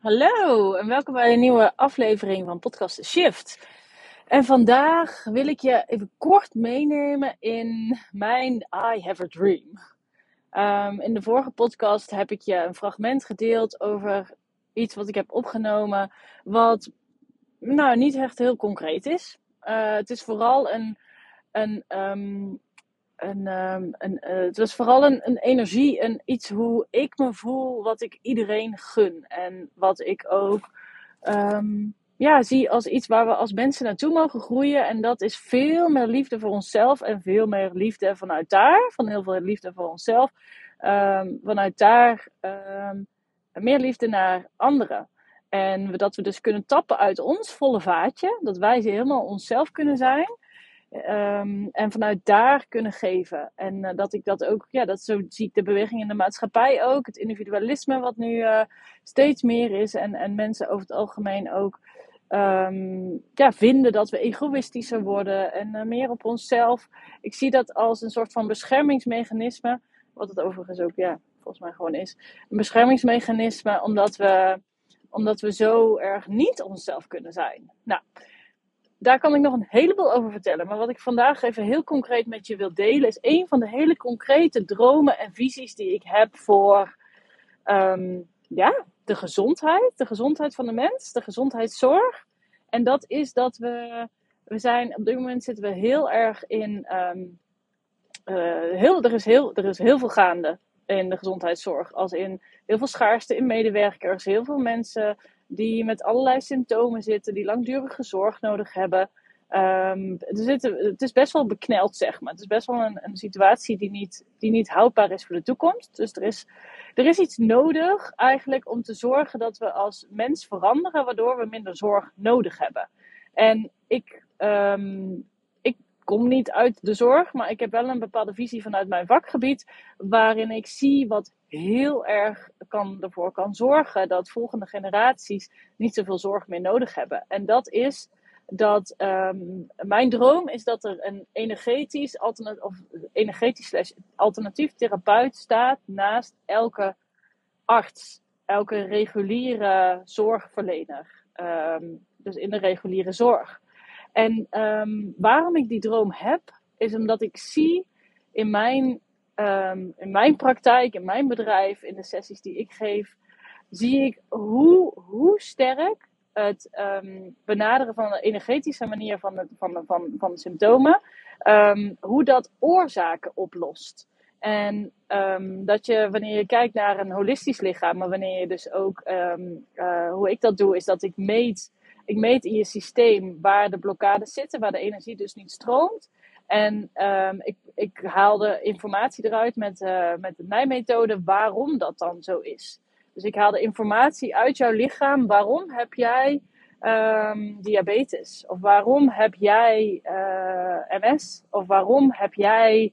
Hallo en welkom bij een nieuwe aflevering van Podcast Shift. En vandaag wil ik je even kort meenemen in mijn I Have a Dream. Um, in de vorige podcast heb ik je een fragment gedeeld over iets wat ik heb opgenomen, wat nou niet echt heel concreet is. Uh, het is vooral een, een um, een, een, uh, het was vooral een, een energie en iets hoe ik me voel, wat ik iedereen gun. En wat ik ook um, ja, zie als iets waar we als mensen naartoe mogen groeien. En dat is veel meer liefde voor onszelf en veel meer liefde vanuit daar. Van heel veel liefde voor onszelf. Um, vanuit daar meer liefde naar anderen. En dat we dus kunnen tappen uit ons volle vaatje. Dat wij helemaal onszelf kunnen zijn. Um, en vanuit daar kunnen geven. En uh, dat ik dat ook, ja, dat zo zie ik de beweging in de maatschappij ook. Het individualisme wat nu uh, steeds meer is. En, en mensen over het algemeen ook um, ja, vinden dat we egoïstischer worden. En uh, meer op onszelf. Ik zie dat als een soort van beschermingsmechanisme. Wat het overigens ook, ja, volgens mij gewoon is. Een beschermingsmechanisme omdat we, omdat we zo erg niet onszelf kunnen zijn. Nou daar kan ik nog een heleboel over vertellen. Maar wat ik vandaag even heel concreet met je wil delen, is een van de hele concrete dromen en visies die ik heb voor um, ja, de gezondheid. De gezondheid van de mens, de gezondheidszorg. En dat is dat we, we zijn, op dit moment zitten we heel erg in, um, uh, heel, er, is heel, er is heel veel gaande in de gezondheidszorg. Als in heel veel schaarste in medewerkers, heel veel mensen die met allerlei symptomen zitten, die langdurige zorg nodig hebben. Um, het is best wel bekneld, zeg maar. Het is best wel een, een, situatie die niet, die niet houdbaar is voor de toekomst. Dus er is, er is iets nodig eigenlijk om te zorgen dat we als mens veranderen, waardoor we minder zorg nodig hebben. En ik, ik kom niet uit de zorg, maar ik heb wel een bepaalde visie vanuit mijn vakgebied, waarin ik zie wat heel erg kan, ervoor kan zorgen dat volgende generaties niet zoveel zorg meer nodig hebben. En dat is dat um, mijn droom is dat er een energetisch, alternatief, of energetisch slash alternatief therapeut staat naast elke arts, elke reguliere zorgverlener. Um, dus in de reguliere zorg. En um, waarom ik die droom heb, is omdat ik zie in mijn um, in mijn praktijk, in mijn bedrijf, in de sessies die ik geef, zie ik hoe, hoe sterk het um, benaderen van een energetische manier van, de, van, de, van, van de symptomen, hoe dat oorzaken oplost. En dat je, wanneer je kijkt naar een holistisch lichaam, maar wanneer je dus ook, uh, hoe ik dat doe, is dat ik meet, ik meet in je systeem waar de blokkades zitten, waar de energie dus niet stroomt. En um, ik, ik haalde informatie eruit met, uh, met de nijmethode waarom dat dan zo is. Dus ik haalde informatie uit jouw lichaam. Waarom heb jij um, diabetes? Of waarom heb jij eh, MS? Of waarom heb jij.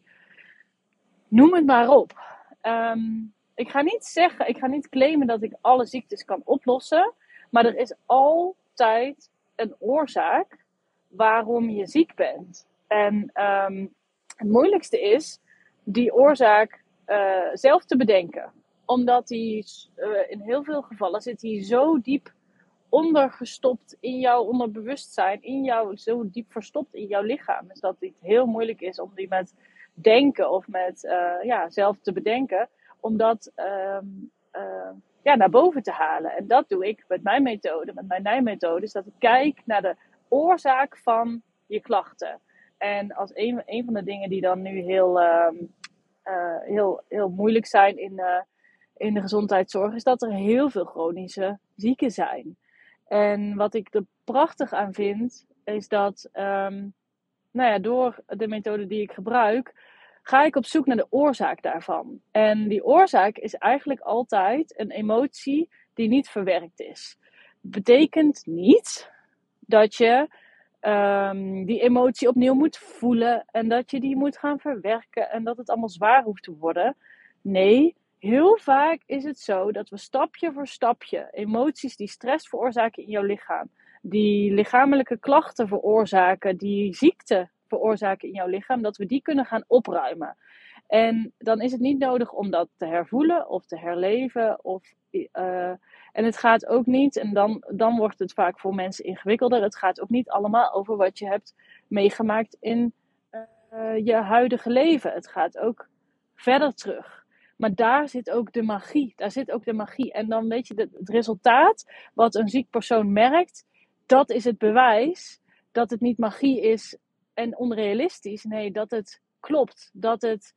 Noem het maar op. Um, ik ga niet zeggen, ik ga niet claimen dat ik alle ziektes kan oplossen. Maar er is altijd een oorzaak waarom je ziek bent. En um, het moeilijkste is die oorzaak uh, zelf te bedenken. Omdat die uh, in heel veel gevallen zit die zo diep ondergestopt in jouw onderbewustzijn, in jou, zo diep verstopt in jouw lichaam. Dus dat het heel moeilijk is om die met denken of met uh, ja, zelf te bedenken. Om dat um, ja, naar boven te halen. En dat doe ik met mijn methode, met mijn nijmethode. Is dat ik kijk naar de oorzaak van je klachten. En als een, een van de dingen die dan nu heel, uh, uh, heel, heel moeilijk zijn in, uh, in de gezondheidszorg, is dat er heel veel chronische zieken zijn. En wat ik er prachtig aan vind, is dat um, nou ja, door de methode die ik gebruik, ga ik op zoek naar de oorzaak daarvan. En die oorzaak is eigenlijk altijd een emotie die niet verwerkt is. Betekent niet dat je um, die emotie opnieuw moet voelen en dat je die moet gaan verwerken en dat het allemaal zwaar hoeft te worden. Nee, heel vaak is het zo dat we stapje voor stapje emoties die stress veroorzaken in jouw lichaam, die lichamelijke klachten veroorzaken, die ziekte veroorzaken in jouw lichaam, dat we die kunnen gaan opruimen. En dan is het niet nodig om dat te hervoelen of te herleven. Of, uh, En het gaat ook niet, en dan, dan wordt het vaak voor mensen ingewikkelder. Het gaat ook niet allemaal over wat je hebt meegemaakt in uh, je huidige leven. Het gaat ook verder terug. Maar daar zit ook de magie. Daar zit ook de magie. En dan weet je, het resultaat wat een ziek persoon merkt, dat is het bewijs dat het niet magie is en onrealistisch. Nee, dat het klopt. Dat, het,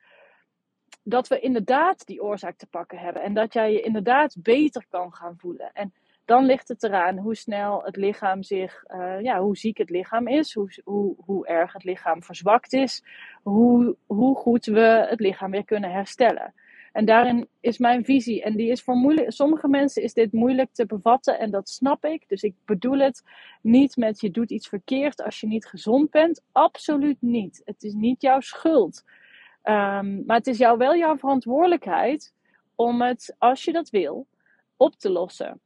dat we inderdaad die oorzaak te pakken hebben. En dat jij je inderdaad beter kan gaan voelen. En dan ligt het eraan hoe snel het lichaam zich, uh, ja, hoe ziek het lichaam is, hoe, hoe, hoe erg het lichaam verzwakt is, hoe, hoe goed we het lichaam weer kunnen herstellen. En daarin is mijn visie. En die is voor moeilijk, sommige mensen is dit moeilijk te bevatten en dat snap ik. Dus ik bedoel het niet met je doet iets verkeerd als je niet gezond bent. Absoluut niet. Het is niet jouw schuld. Um, maar het is jou wel jouw verantwoordelijkheid om het, als je dat wil, op te lossen.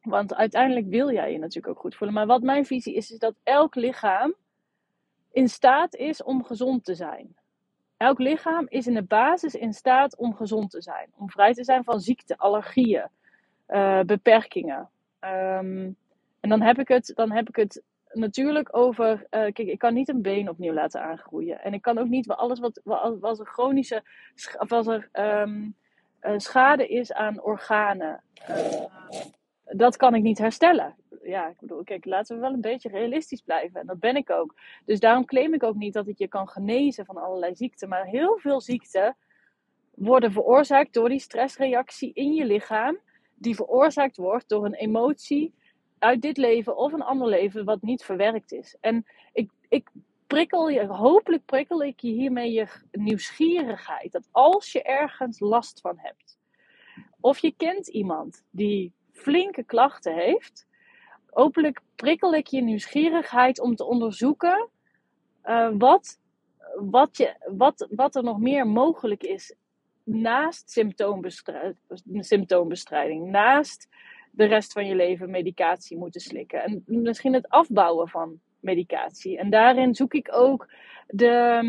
Want uiteindelijk wil jij je natuurlijk ook goed voelen. Maar wat mijn visie is, is dat elk lichaam in staat is om gezond te zijn. Elk lichaam is in de basis in staat om gezond te zijn. Om vrij te zijn van ziekte, allergieën, uh, beperkingen. Um, en dan heb ik het, dan heb ik het natuurlijk over. Uh, kijk, ik kan niet een been opnieuw laten aangroeien. En ik kan ook niet alles wat, als er chronische. Als er uh, schade is aan organen dat kan ik niet herstellen. Ja, ik bedoel, kijk, laten we wel een beetje realistisch blijven. En dat ben ik ook. Dus daarom claim ik ook niet dat ik je kan genezen van allerlei ziekten. Maar heel veel ziekten worden veroorzaakt door die stressreactie in je lichaam. Die veroorzaakt wordt door een emotie uit dit leven of een ander leven wat niet verwerkt is. En ik, ik prikkel je, hopelijk prikkel ik je hiermee je nieuwsgierigheid. Dat als je ergens last van hebt, of je kent iemand die flinke klachten heeft, hopelijk prikkel ik je nieuwsgierigheid om te onderzoeken uh, wat, wat, je, wat, wat er nog meer mogelijk is naast symptoombestrijding, symptoombestrijding, naast de rest van je leven medicatie moeten slikken. En misschien het afbouwen van medicatie. En daarin zoek ik ook de,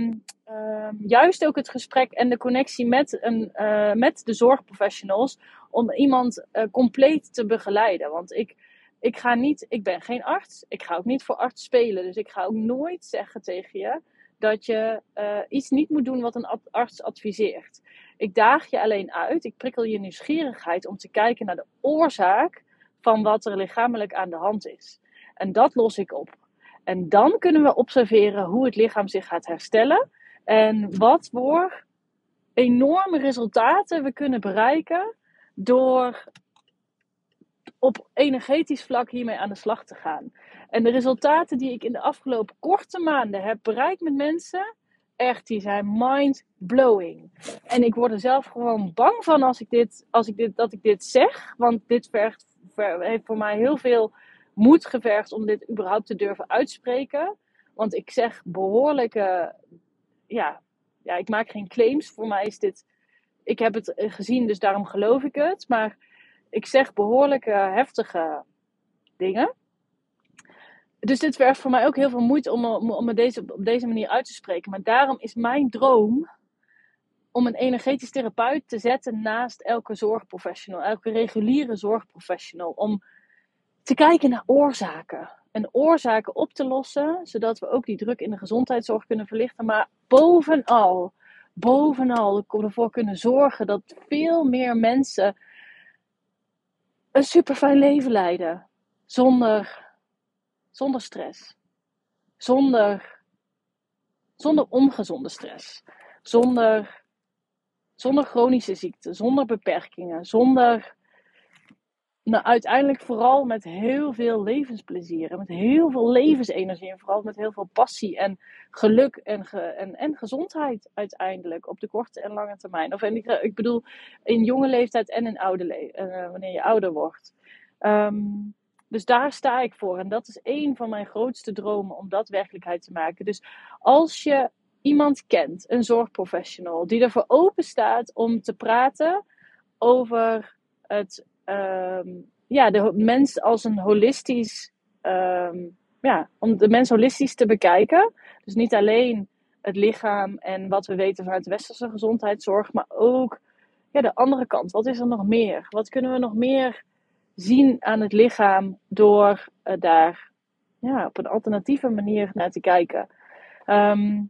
uh, juist ook het gesprek en de connectie met, een, uh, met de zorgprofessionals om iemand uh, compleet te begeleiden. Want ik, ik ga niet, ik ben geen arts, ik ga ook niet voor arts spelen. Dus ik ga ook nooit zeggen tegen je dat je uh, iets niet moet doen wat een arts adviseert. Ik daag je alleen uit, ik prikkel je nieuwsgierigheid om te kijken naar de oorzaak van wat er lichamelijk aan de hand is. En dat los ik op. En dan kunnen we observeren hoe het lichaam zich gaat herstellen en wat voor enorme resultaten we kunnen bereiken door op energetisch vlak hiermee aan de slag te gaan. En de resultaten die ik in de afgelopen korte maanden heb bereikt met mensen, echt, die zijn mind blowing. En ik word er zelf gewoon bang van als ik dit, als ik dit, dat ik dit zeg, want dit vergt, heeft voor mij heel veel moed gevergd om dit überhaupt te durven uitspreken. Want ik zeg behoorlijke, ja, ja, ik maak geen claims. Voor mij is dit, ik heb het gezien, dus daarom geloof ik het. Maar ik zeg behoorlijke heftige dingen. Dus dit vergt voor mij ook heel veel moeite om, om, deze, op deze manier uit te spreken. Maar daarom is mijn droom om een energetisch therapeut te zetten naast elke zorgprofessional, elke reguliere zorgprofessional. Om te kijken naar oorzaken. En oorzaken op te lossen, zodat we ook die druk in de gezondheidszorg kunnen verlichten. Maar bovenal, bovenal ervoor kunnen zorgen dat veel meer mensen een super fijn leven leiden. Zonder, zonder stress. Zonder, zonder ongezonde stress. Zonder, zonder chronische ziekte. Zonder beperkingen. Zonder nou, uiteindelijk vooral met heel veel levensplezier en met heel veel levensenergie en vooral met heel veel passie en geluk en, en, en gezondheid uiteindelijk op de korte en lange termijn. Of en ik, ik bedoel in jonge leeftijd en in oude le uh, wanneer je ouder wordt. Um, dus daar sta ik voor en dat is een van mijn grootste dromen om dat werkelijkheid te maken. Dus als je iemand kent, een zorgprofessional, die ervoor open staat om te praten over het um, ja, de mens als een holistisch, um, ja, om de mens holistisch te bekijken. Dus niet alleen het lichaam en wat we weten vanuit de westerse gezondheidszorg, maar ook ja, de andere kant. Wat is er nog meer? Wat kunnen we nog meer zien aan het lichaam door uh, daar ja, op een alternatieve manier naar te kijken. Ehm,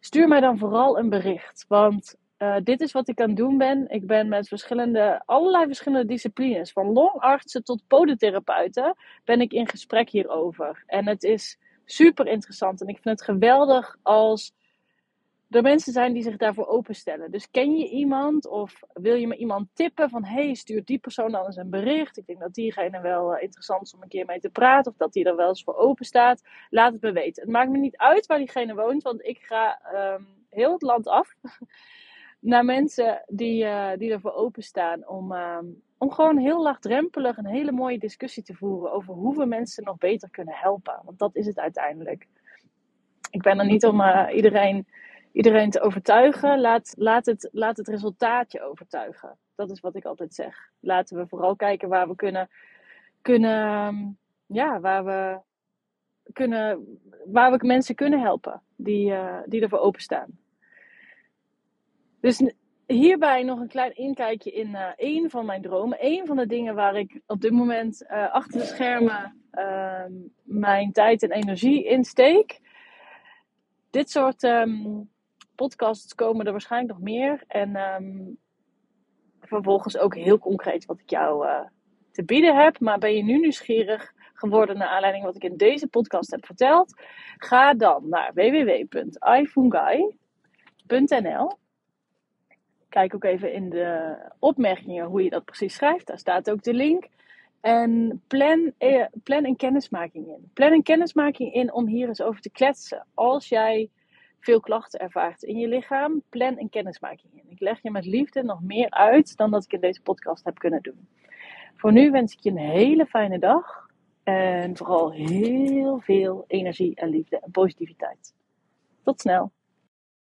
stuur mij dan vooral een bericht. Want uh, dit is wat ik aan het doen ben. Ik ben met verschillende, allerlei verschillende disciplines, van longartsen tot podotherapeuten, ben ik in gesprek hierover. En het is super interessant. En ik vind het geweldig als er mensen zijn die zich daarvoor openstellen. Dus ken je iemand of wil je me iemand tippen van hey, stuur die persoon dan eens een bericht. Ik denk dat diegene wel eh, interessant is om een keer mee te praten of dat die er wel eens voor open staat. Laat het me weten. Het maakt me niet uit waar diegene woont, want ik ga um, heel het land af naar mensen die, uh, die ervoor openstaan om, uh, om gewoon heel laagdrempelig een hele mooie discussie te voeren over hoe we mensen nog beter kunnen helpen. Want dat is het uiteindelijk. Ik ben er niet om uh, iedereen, iedereen te overtuigen. Laat, laat, het, laat het resultaatje overtuigen. Dat is wat ik altijd zeg. Laten we vooral kijken waar we kunnen, kunnen ja, waar we kunnen, waar we mensen kunnen helpen die, uh, die ervoor openstaan. Dus hierbij nog een klein inkijkje in uh, één van mijn dromen. Eén van de dingen waar ik op dit moment uh, achter de schermen uh, mijn tijd en energie in steek. Dit soort um, podcasts komen er waarschijnlijk nog meer. En um, vervolgens ook heel concreet wat ik jou uh, te bieden heb. Maar ben je nu nieuwsgierig geworden naar aanleiding wat ik in deze podcast heb verteld? Ga dan naar www.ifungai.nl Kijk ook even in de opmerkingen hoe je dat precies schrijft. Daar staat ook de link. En plan, eh, plan een kennismaking in. Plan een kennismaking in om hier eens over te kletsen. Als jij veel klachten ervaart in je lichaam, plan een kennismaking in. Ik leg je met liefde nog meer uit dan dat ik in deze podcast heb kunnen doen. Voor nu wens ik je een hele fijne dag. En vooral heel veel energie en liefde en positiviteit. Tot snel.